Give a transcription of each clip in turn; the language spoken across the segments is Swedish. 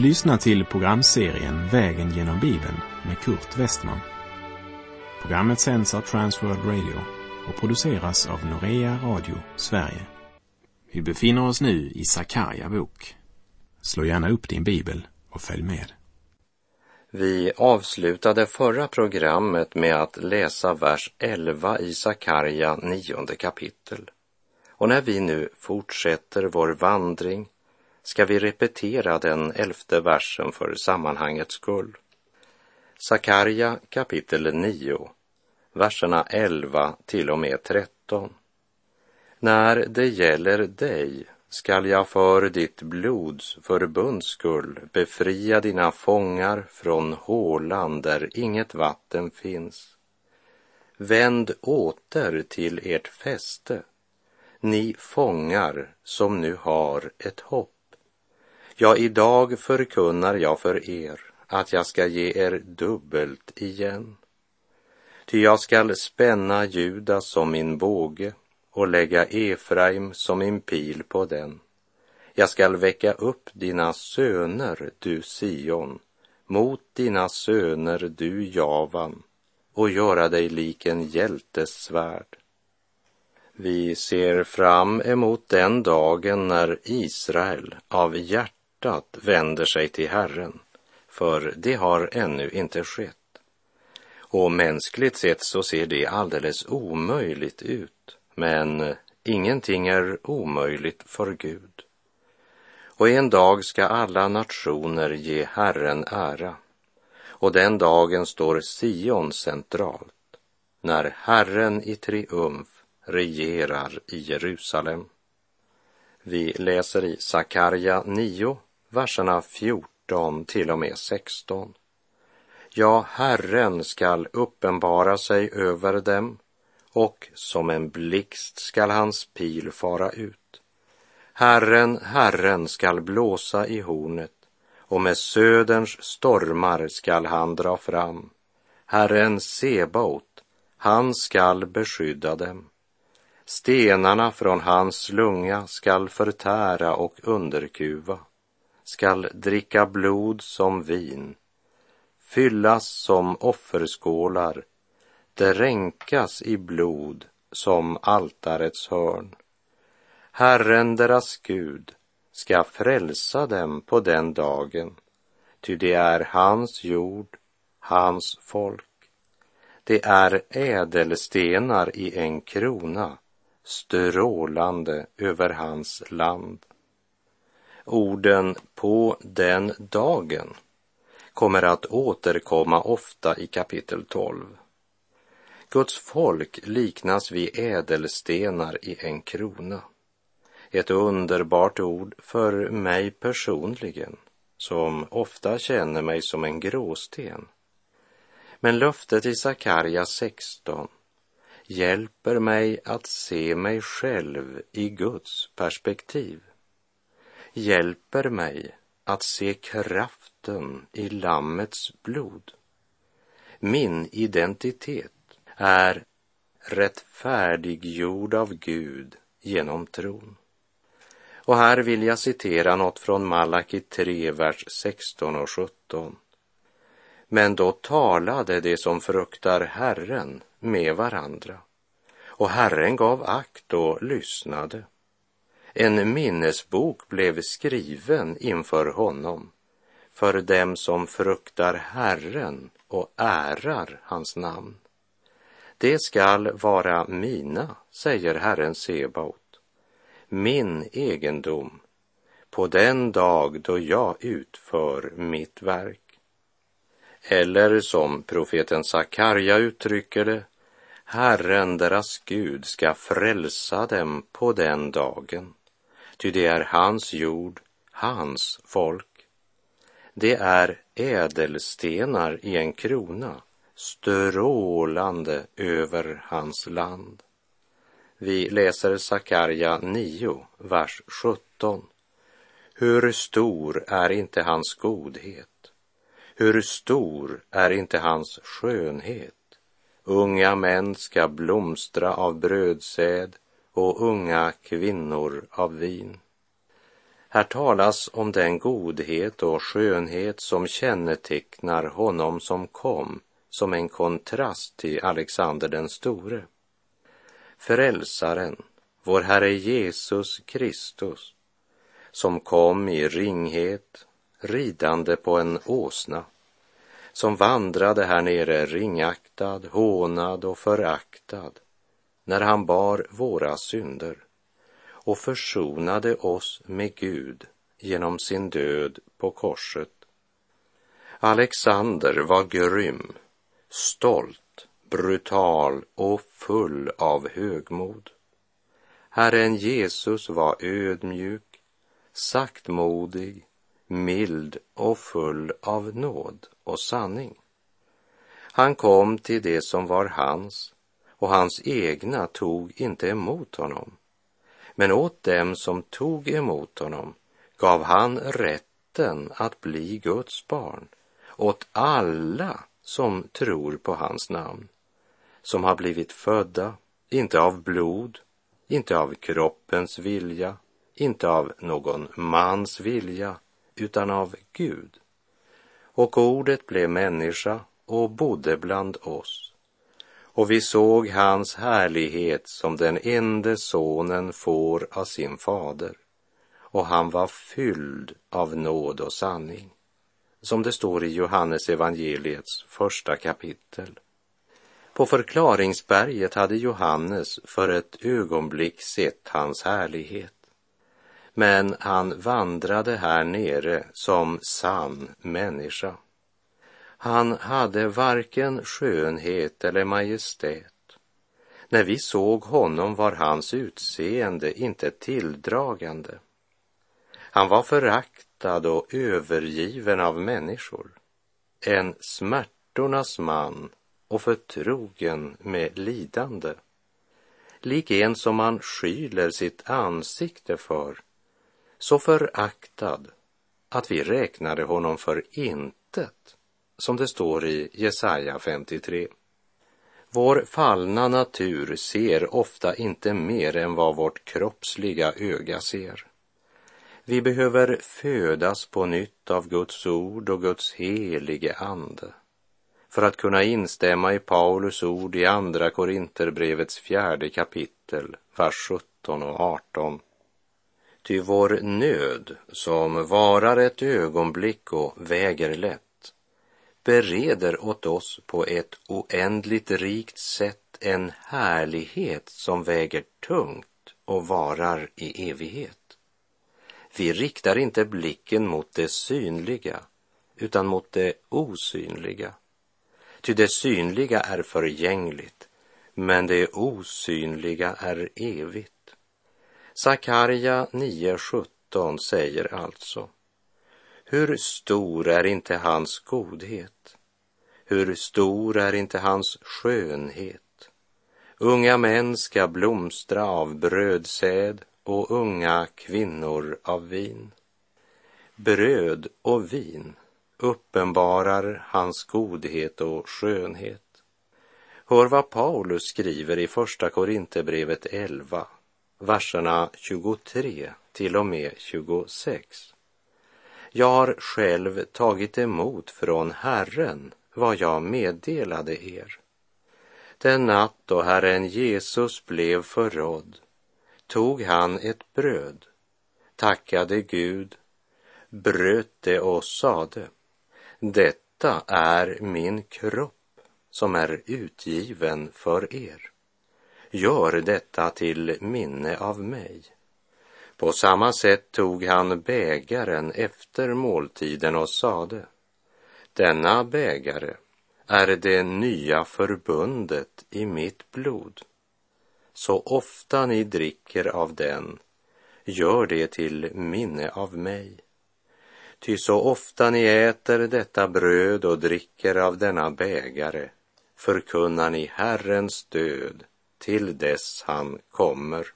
Du lyssnar till programserien Vägen genom Bibeln med Kurt Westman. Programmet sänds av Transworld Radio och produceras av Norea Radio Sverige. Vi befinner oss nu i Sakarja bok. Slå gärna upp din bibel och följ med. Vi avslutade förra programmet med att läsa vers 11 i Sakarja nionde kapitel. Och när vi nu fortsätter vår vandring ska vi repetera den elfte versen för sammanhangets skull. Sakarja kapitel 9, verserna 11 till och med 13. När det gäller dig skall jag för ditt blods förbunds skull befria dina fångar från hålan där inget vatten finns. Vänd åter till ert fäste, ni fångar som nu har ett hopp. Ja, idag förkunnar jag för er att jag ska ge er dubbelt igen. Ty jag skall spänna Juda som min båge och lägga Efraim som min pil på den. Jag skall väcka upp dina söner, du Sion, mot dina söner, du Javan, och göra dig lik en hjältes svärd. Vi ser fram emot den dagen när Israel av hjärtat hjärtat vänder sig till Herren, för det har ännu inte skett. Och mänskligt sett så ser det alldeles omöjligt ut, men ingenting är omöjligt för Gud. Och en dag ska alla nationer ge Herren ära, och den dagen står Sion centralt, när Herren i triumf regerar i Jerusalem. Vi läser i Sakarja 9, verserna 14 till och med 16. Ja, Herren skall uppenbara sig över dem och som en blixt skall hans pil fara ut. Herren, Herren skall blåsa i hornet och med söderns stormar skall han dra fram. Herren Sebaot, han skall beskydda dem. Stenarna från hans lunga skall förtära och underkuva skall dricka blod som vin, fyllas som offerskålar, dränkas i blod som altarets hörn. Herren deras Gud ska frälsa dem på den dagen, ty det är hans jord, hans folk. Det är ädelstenar i en krona, strålande över hans land. Orden på den dagen kommer att återkomma ofta i kapitel 12. Guds folk liknas vid ädelstenar i en krona. Ett underbart ord för mig personligen, som ofta känner mig som en gråsten. Men löftet i Sakarja 16 hjälper mig att se mig själv i Guds perspektiv hjälper mig att se kraften i Lammets blod. Min identitet är rättfärdiggjord av Gud genom tron. Och här vill jag citera något från Malaki 3, vers 16 och 17. Men då talade de som fruktar Herren med varandra, och Herren gav akt och lyssnade. En minnesbok blev skriven inför honom för dem som fruktar Herren och ärar hans namn. Det skall vara mina, säger Herren Sebaot, min egendom på den dag då jag utför mitt verk. Eller som profeten Sakarja uttrycker det, Herren deras Gud ska frälsa dem på den dagen ty det är hans jord, hans folk. Det är ädelstenar i en krona, strålande över hans land. Vi läser Sakarja 9, vers 17. Hur stor är inte hans godhet? Hur stor är inte hans skönhet? Unga män ska blomstra av brödsäd och unga kvinnor av vin. Här talas om den godhet och skönhet som kännetecknar honom som kom som en kontrast till Alexander den store. Frälsaren, vår Herre Jesus Kristus, som kom i ringhet, ridande på en åsna, som vandrade här nere ringaktad, hånad och föraktad, när han bar våra synder och försonade oss med Gud genom sin död på korset. Alexander var grym, stolt, brutal och full av högmod. Herren Jesus var ödmjuk, saktmodig, mild och full av nåd och sanning. Han kom till det som var hans och hans egna tog inte emot honom. Men åt dem som tog emot honom gav han rätten att bli Guds barn, åt alla som tror på hans namn, som har blivit födda, inte av blod, inte av kroppens vilja, inte av någon mans vilja, utan av Gud. Och ordet blev människa och bodde bland oss. Och vi såg hans härlighet som den enda sonen får av sin fader. Och han var fylld av nåd och sanning. Som det står i Johannes evangeliets första kapitel. På förklaringsberget hade Johannes för ett ögonblick sett hans härlighet men han vandrade här nere som sann människa. Han hade varken skönhet eller majestät. När vi såg honom var hans utseende inte tilldragande. Han var föraktad och övergiven av människor. En smärtornas man och förtrogen med lidande. Lik en som man skyler sitt ansikte för så föraktad att vi räknade honom för intet, som det står i Jesaja 53. Vår fallna natur ser ofta inte mer än vad vårt kroppsliga öga ser. Vi behöver födas på nytt av Guds ord och Guds helige ande för att kunna instämma i Paulus ord i Andra Korinterbrevets fjärde kapitel, vers 17 och 18. Ty vår nöd, som varar ett ögonblick och väger lätt, bereder åt oss på ett oändligt rikt sätt en härlighet som väger tungt och varar i evighet. Vi riktar inte blicken mot det synliga, utan mot det osynliga. Ty det synliga är förgängligt, men det osynliga är evigt. Sakarja 9.17 säger alltså hur stor är inte hans godhet? Hur stor är inte hans skönhet? Unga män ska blomstra av brödsäd och unga kvinnor av vin. Bröd och vin uppenbarar hans godhet och skönhet. Hör vad Paulus skriver i Första Korinthierbrevet 11, verserna 23 till och med 26. Jag har själv tagit emot från Herren vad jag meddelade er. Den natt då Herren Jesus blev förrådd tog han ett bröd, tackade Gud, bröt det och sade, detta är min kropp som är utgiven för er. Gör detta till minne av mig. På samma sätt tog han bägaren efter måltiden och sade, denna bägare är det nya förbundet i mitt blod. Så ofta ni dricker av den, gör det till minne av mig. Ty så ofta ni äter detta bröd och dricker av denna bägare förkunnar ni Herrens död till dess han kommer.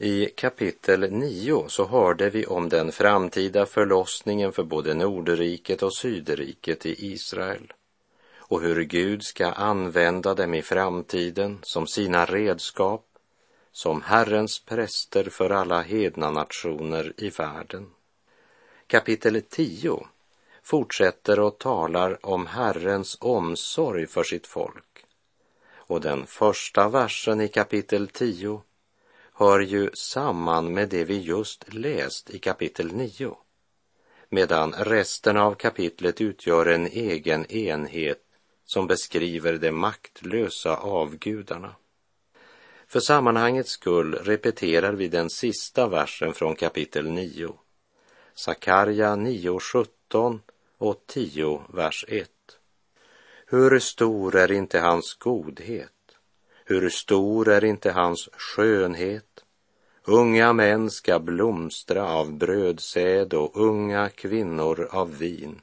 I kapitel 9 så hörde vi om den framtida förlossningen för både Nordriket och Sydriket i Israel och hur Gud ska använda dem i framtiden som sina redskap, som Herrens präster för alla hedna nationer i världen. Kapitel 10 fortsätter och talar om Herrens omsorg för sitt folk. Och den första versen i kapitel 10 hör ju samman med det vi just läst i kapitel 9 medan resten av kapitlet utgör en egen enhet som beskriver de maktlösa avgudarna. För sammanhangets skull repeterar vi den sista versen från kapitel 9. Sakarja 9.17 och 10, vers 1. Hur stor är inte hans godhet? Hur stor är inte hans skönhet? Unga män ska blomstra av brödsäd och unga kvinnor av vin.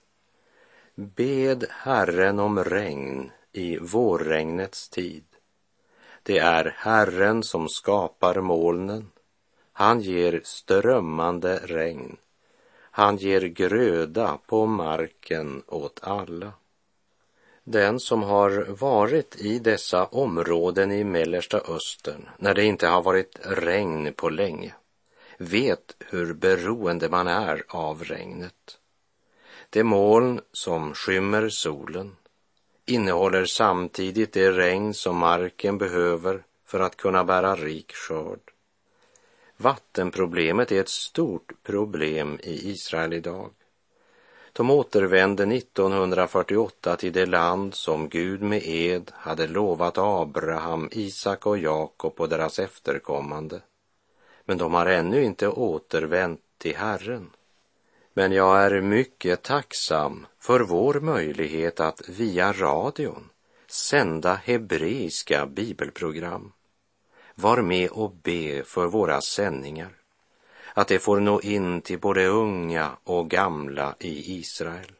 Bed Herren om regn i vårregnets tid. Det är Herren som skapar molnen. Han ger strömmande regn. Han ger gröda på marken åt alla. Den som har varit i dessa områden i Mellersta Östern när det inte har varit regn på länge vet hur beroende man är av regnet. Det moln som skymmer solen innehåller samtidigt det regn som marken behöver för att kunna bära rik skörd. Vattenproblemet är ett stort problem i Israel idag. De återvände 1948 till det land som Gud med ed hade lovat Abraham, Isak och Jakob och deras efterkommande. Men de har ännu inte återvänt till Herren. Men jag är mycket tacksam för vår möjlighet att via radion sända hebreiska bibelprogram. Var med och be för våra sändningar, att det får nå in till både unga och gamla i Israel.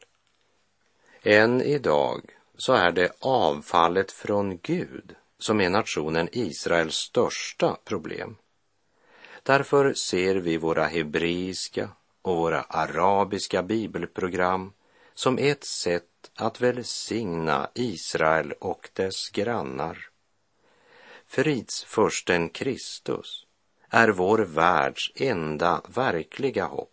Än idag så är det avfallet från Gud som är nationen Israels största problem. Därför ser vi våra hebreiska och våra arabiska bibelprogram som ett sätt att välsigna Israel och dess grannar. Fridsfursten Kristus är vår världs enda verkliga hopp.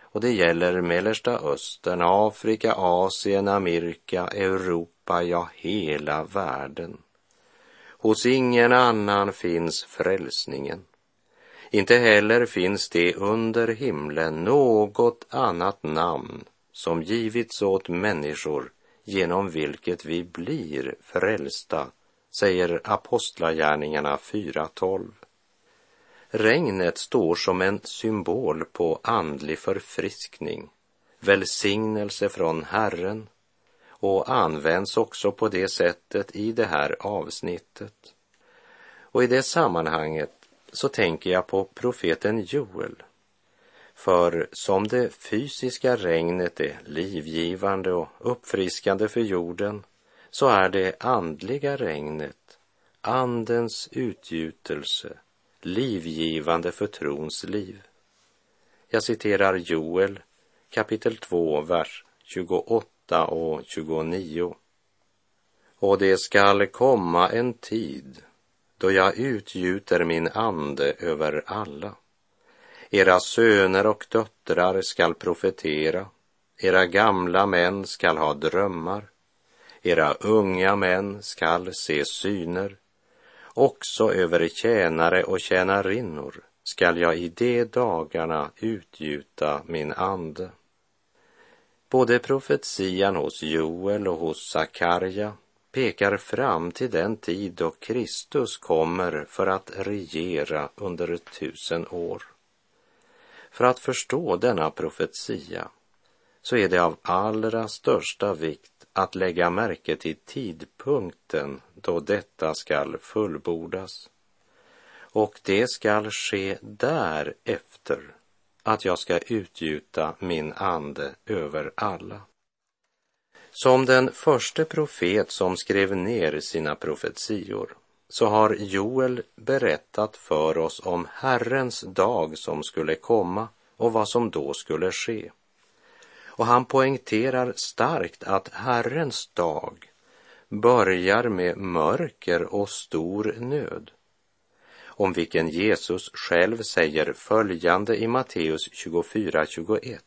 Och det gäller Mellersta Östern, Afrika, Asien, Amerika, Europa, ja, hela världen. Hos ingen annan finns frälsningen. Inte heller finns det under himlen något annat namn som givits åt människor genom vilket vi blir frälsta, säger Apostlagärningarna 4.12. Regnet står som en symbol på andlig förfriskning, välsignelse från Herren och används också på det sättet i det här avsnittet. Och i det sammanhanget så tänker jag på profeten Joel. För som det fysiska regnet är livgivande och uppfriskande för jorden så är det andliga regnet, andens utgjutelse, livgivande för trons liv. Jag citerar Joel kapitel 2, vers 28 och 29. Och det skall komma en tid då jag utgjuter min ande över alla. Era söner och döttrar skall profetera, era gamla män skall ha drömmar, era unga män skall se syner. Också över tjänare och tjänarinnor skall jag i de dagarna utgjuta min ande. Både profetian hos Joel och hos Sakarja pekar fram till den tid då Kristus kommer för att regera under tusen år. För att förstå denna profetia så är det av allra största vikt att lägga märke till tidpunkten då detta skall fullbordas. Och det skall ske därefter att jag ska utgjuta min ande över alla. Som den första profet som skrev ner sina profetior så har Joel berättat för oss om Herrens dag som skulle komma och vad som då skulle ske. Och han poängterar starkt att Herrens dag börjar med mörker och stor nöd. Om vilken Jesus själv säger följande i Matteus 24.21.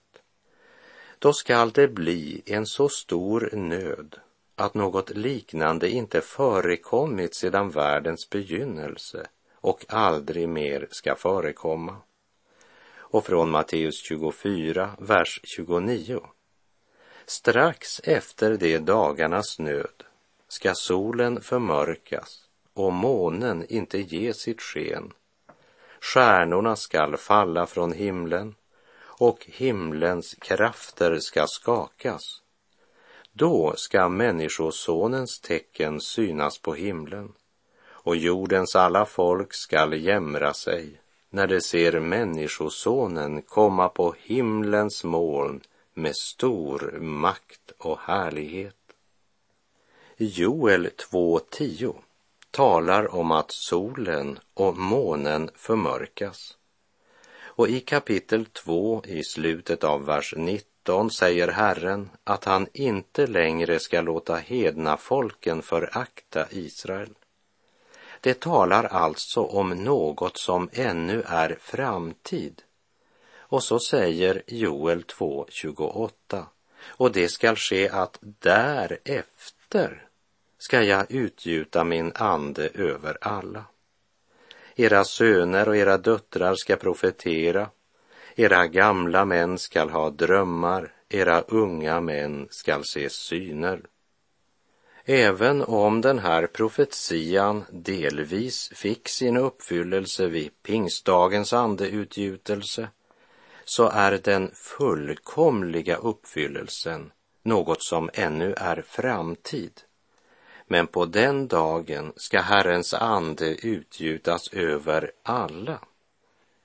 Då skall det bli en så stor nöd att något liknande inte förekommit sedan världens begynnelse och aldrig mer ska förekomma. Och från Matteus 24, vers 29. Strax efter de dagarnas nöd ska solen förmörkas och månen inte ge sitt sken. Stjärnorna skall falla från himlen och himlens krafter ska skakas. Då ska Människosonens tecken synas på himlen och jordens alla folk skall jämra sig när de ser Människosonen komma på himlens moln med stor makt och härlighet. Joel 2.10 talar om att solen och månen förmörkas. Och i kapitel 2 i slutet av vers 19 säger Herren att han inte längre ska låta hedna folken förakta Israel. Det talar alltså om något som ännu är framtid. Och så säger Joel 2.28 och det skall ske att därefter ska jag utgjuta min ande över alla. Era söner och era döttrar ska profetera, era gamla män skall ha drömmar, era unga män skall se syner. Även om den här profetian delvis fick sin uppfyllelse vid pingstdagens andeutgjutelse så är den fullkomliga uppfyllelsen något som ännu är framtid. Men på den dagen ska Herrens ande utgjutas över alla.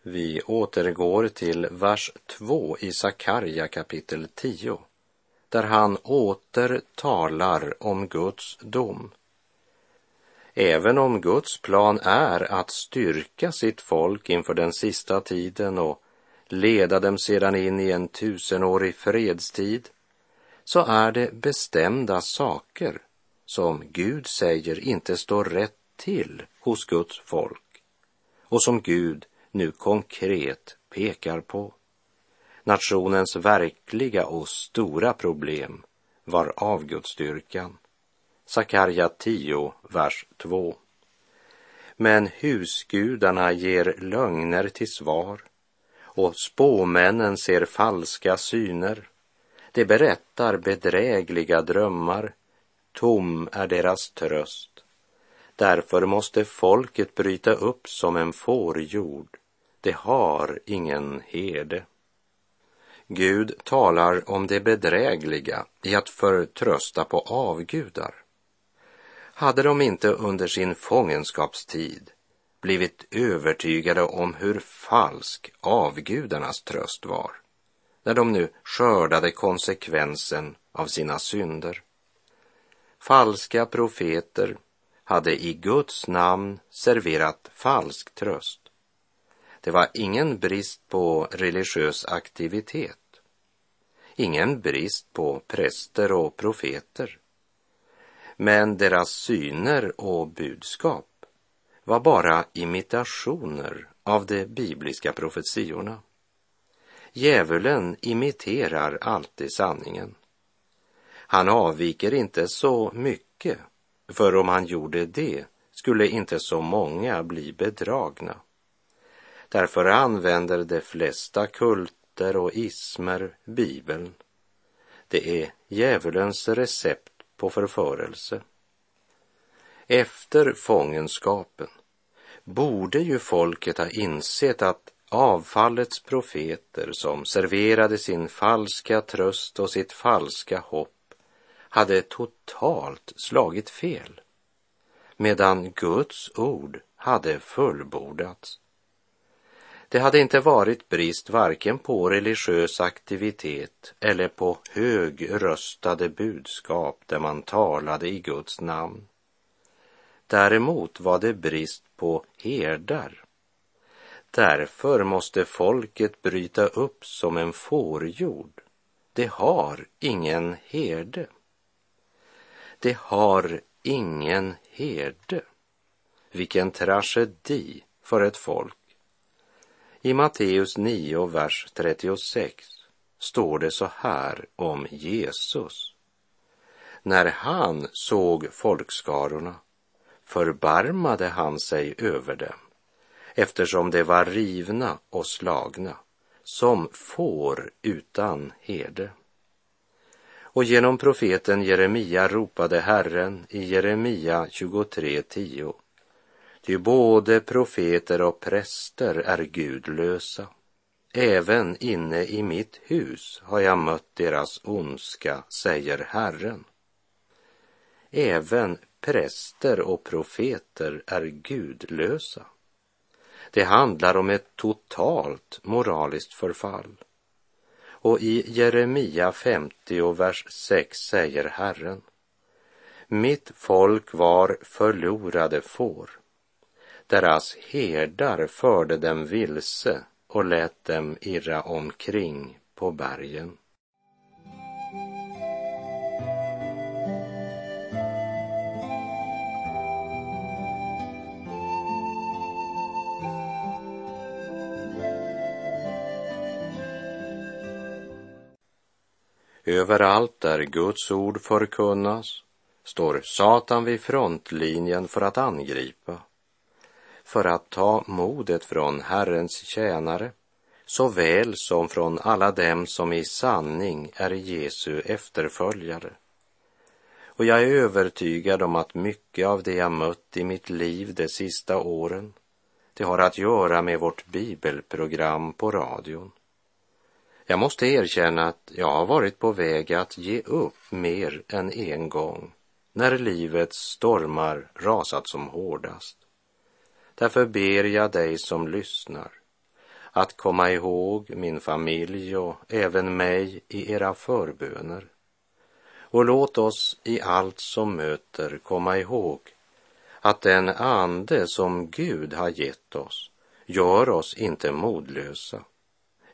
Vi återgår till vers 2 i Sakarja kapitel 10, där han åter talar om Guds dom. Även om Guds plan är att styrka sitt folk inför den sista tiden och leda dem sedan in i en tusenårig fredstid, så är det bestämda saker som Gud säger inte står rätt till hos Guds folk och som Gud nu konkret pekar på. Nationens verkliga och stora problem var avgudsdyrkan. Sakarja 10, vers 2. Men husgudarna ger lögner till svar och spåmännen ser falska syner. De berättar bedrägliga drömmar tom är deras tröst. Därför måste folket bryta upp som en fårjord. Det har ingen herde. Gud talar om det bedrägliga i att förtrösta på avgudar. Hade de inte under sin fångenskapstid blivit övertygade om hur falsk avgudarnas tröst var, när de nu skördade konsekvensen av sina synder? Falska profeter hade i Guds namn serverat falsk tröst. Det var ingen brist på religiös aktivitet. Ingen brist på präster och profeter. Men deras syner och budskap var bara imitationer av de bibliska profetiorna. Djävulen imiterar alltid sanningen. Han avviker inte så mycket, för om han gjorde det skulle inte så många bli bedragna. Därför använder de flesta myter och ismer Bibeln. Det är djävulens recept på förförelse. Efter fångenskapen borde ju folket ha insett att avfallets profeter som serverade sin falska tröst och sitt falska hopp hade totalt slagit fel, medan Guds ord hade fullbordats. Det hade inte varit brist varken på religiös aktivitet eller på högröstade budskap där man talade i Guds namn. Däremot var det brist på herdar. Därför måste folket bryta upp som en fårjord. Det har ingen herde. Det har ingen herde. Vilken tragedi för ett folk. I Matteus 9, vers 36 står det så här om Jesus. När han såg folkskarorna förbarmade han sig över dem eftersom de var rivna och slagna som får utan herde. Och genom profeten Jeremia ropade Herren i Jeremia 23.10. Ty både profeter och präster är gudlösa. Även inne i mitt hus har jag mött deras ondska, säger Herren. Även präster och profeter är gudlösa. Det handlar om ett totalt moraliskt förfall. Och i Jeremia 50 vers 6 säger Herren. Mitt folk var förlorade får. Deras herdar förde dem vilse och lät dem irra omkring på bergen. Överallt där Guds ord förkunnas står Satan vid frontlinjen för att angripa, för att ta modet från Herrens tjänare såväl som från alla dem som i sanning är Jesu efterföljare. Och jag är övertygad om att mycket av det jag mött i mitt liv de sista åren, det har att göra med vårt bibelprogram på radion. Jag måste erkänna att jag har varit på väg att ge upp mer än en gång när livets stormar rasat som hårdast. Därför ber jag dig som lyssnar att komma ihåg min familj och även mig i era förböner. Och låt oss i allt som möter komma ihåg att den ande som Gud har gett oss gör oss inte modlösa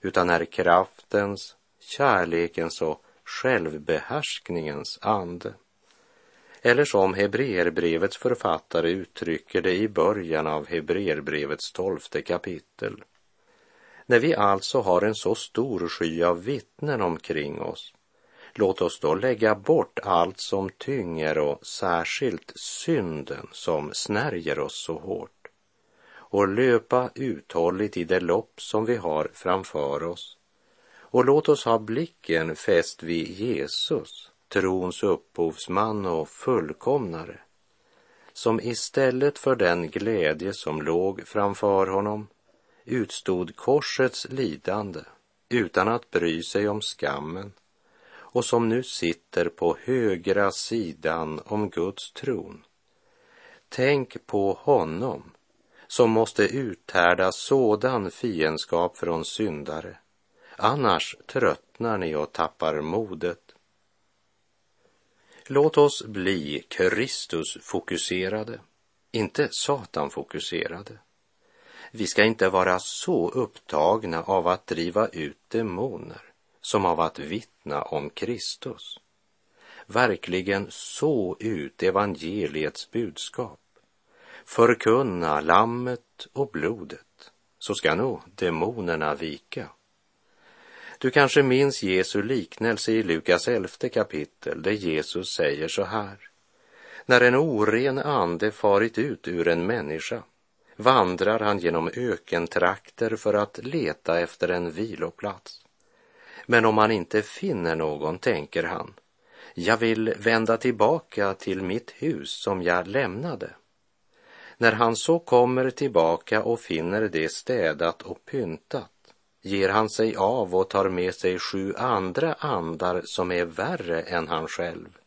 utan är kraftens, kärlekens och självbehärskningens ande. Eller som Hebreerbrevets författare uttrycker det i början av Hebreerbrevets tolfte kapitel. När vi alltså har en så stor sky av vittnen omkring oss, låt oss då lägga bort allt som tynger och särskilt synden som snärjer oss så hårt och löpa uthålligt i det lopp som vi har framför oss. Och låt oss ha blicken fäst vid Jesus, trons upphovsman och fullkomnare, som istället för den glädje som låg framför honom utstod korsets lidande utan att bry sig om skammen och som nu sitter på högra sidan om Guds tron. Tänk på honom som måste uthärda sådan fiendskap från syndare. Annars tröttnar ni och tappar modet. Låt oss bli Kristusfokuserade, inte Satanfokuserade. Vi ska inte vara så upptagna av att driva ut demoner som av att vittna om Kristus. Verkligen så ut evangeliets budskap förkunna lammet och blodet, så ska nog demonerna vika. Du kanske minns Jesu liknelse i Lukas elfte kapitel där Jesus säger så här. När en oren ande farit ut ur en människa vandrar han genom ökentrakter för att leta efter en viloplats. Men om han inte finner någon tänker han, jag vill vända tillbaka till mitt hus som jag lämnade. När han så kommer tillbaka och finner det städat och pyntat ger han sig av och tar med sig sju andra andar som är värre än han själv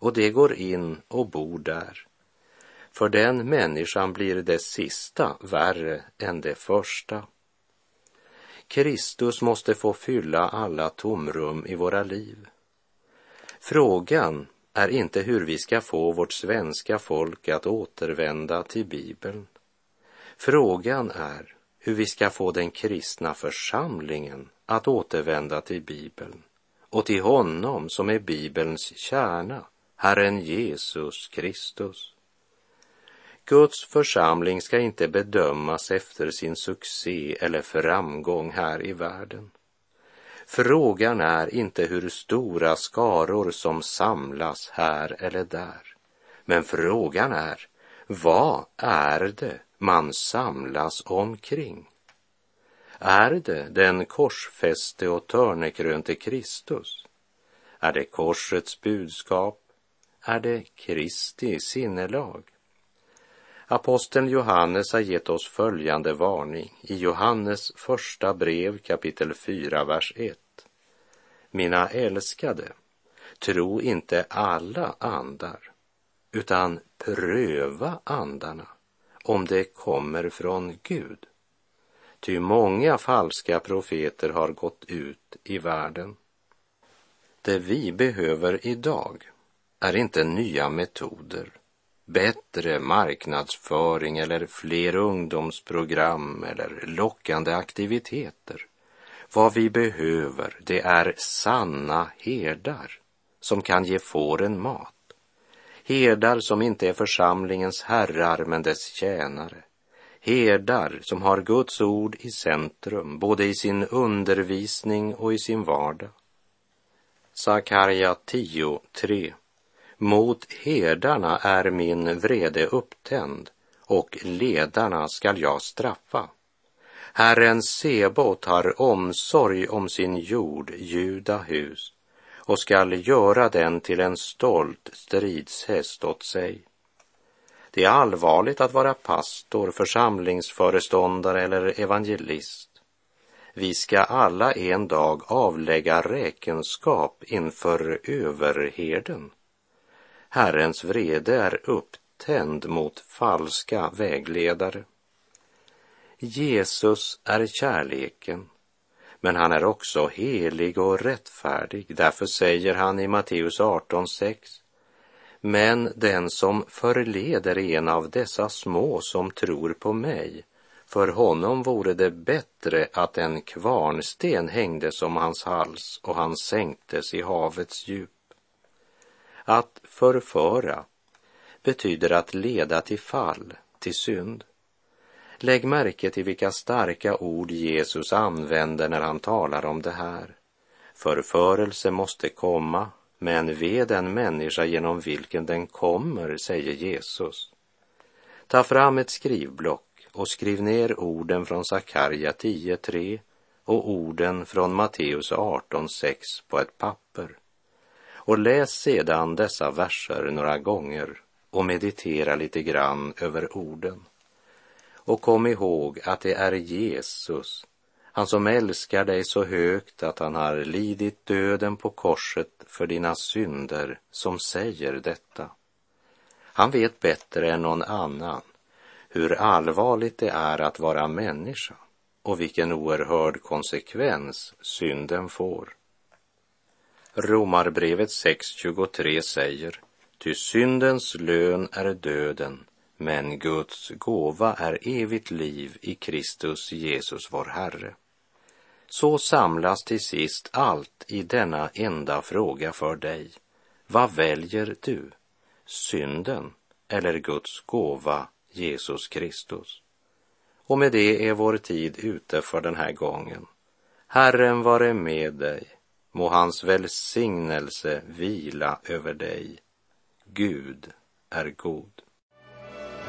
och det går in och bor där. För den människan blir det sista värre än det första. Kristus måste få fylla alla tomrum i våra liv. Frågan är inte hur vi ska få vårt svenska folk att återvända till Bibeln. Frågan är hur vi ska få den kristna församlingen att återvända till Bibeln och till honom som är Bibelns kärna, Herren Jesus Kristus. Guds församling ska inte bedömas efter sin succé eller framgång här i världen. Frågan är inte hur stora skaror som samlas här eller där. Men frågan är, vad är det man samlas omkring? Är det den korsfäste och törnekrönte Kristus? Är det korsets budskap? Är det Kristi sinnelag? Aposteln Johannes har gett oss följande varning i Johannes första brev kapitel 4, vers 1. Mina älskade, tro inte alla andar, utan pröva andarna om det kommer från Gud. Ty många falska profeter har gått ut i världen. Det vi behöver idag är inte nya metoder bättre marknadsföring eller fler ungdomsprogram eller lockande aktiviteter. Vad vi behöver, det är sanna herdar som kan ge fåren mat. Herdar som inte är församlingens herrar men dess tjänare. Herdar som har Guds ord i centrum, både i sin undervisning och i sin vardag. Sakarja 10, 3 mot herdarna är min vrede upptänd och ledarna skall jag straffa. Herren Sebot har omsorg om sin jord, Judahus, och skall göra den till en stolt stridshäst åt sig. Det är allvarligt att vara pastor, församlingsföreståndare eller evangelist. Vi ska alla en dag avlägga räkenskap inför överherden. Herrens vrede är upptänd mot falska vägledare. Jesus är kärleken, men han är också helig och rättfärdig. Därför säger han i Matteus 18.6 Men den som förleder en av dessa små som tror på mig, för honom vore det bättre att en kvarnsten hängdes om hans hals och han sänktes i havets djup. Att förföra betyder att leda till fall, till synd. Lägg märke till vilka starka ord Jesus använder när han talar om det här. Förförelse måste komma, men ve den människa genom vilken den kommer, säger Jesus. Ta fram ett skrivblock och skriv ner orden från Sakarja 10.3 och orden från Matteus 18.6 på ett papper och läs sedan dessa verser några gånger och meditera lite grann över orden. Och kom ihåg att det är Jesus, han som älskar dig så högt att han har lidit döden på korset för dina synder, som säger detta. Han vet bättre än någon annan hur allvarligt det är att vara människa och vilken oerhörd konsekvens synden får. Romarbrevet 6.23 säger, ty syndens lön är döden, men Guds gåva är evigt liv i Kristus Jesus vår Herre. Så samlas till sist allt i denna enda fråga för dig. Vad väljer du? Synden eller Guds gåva Jesus Kristus? Och med det är vår tid ute för den här gången. Herren vare med dig Må hans välsignelse vila över dig. Gud är god.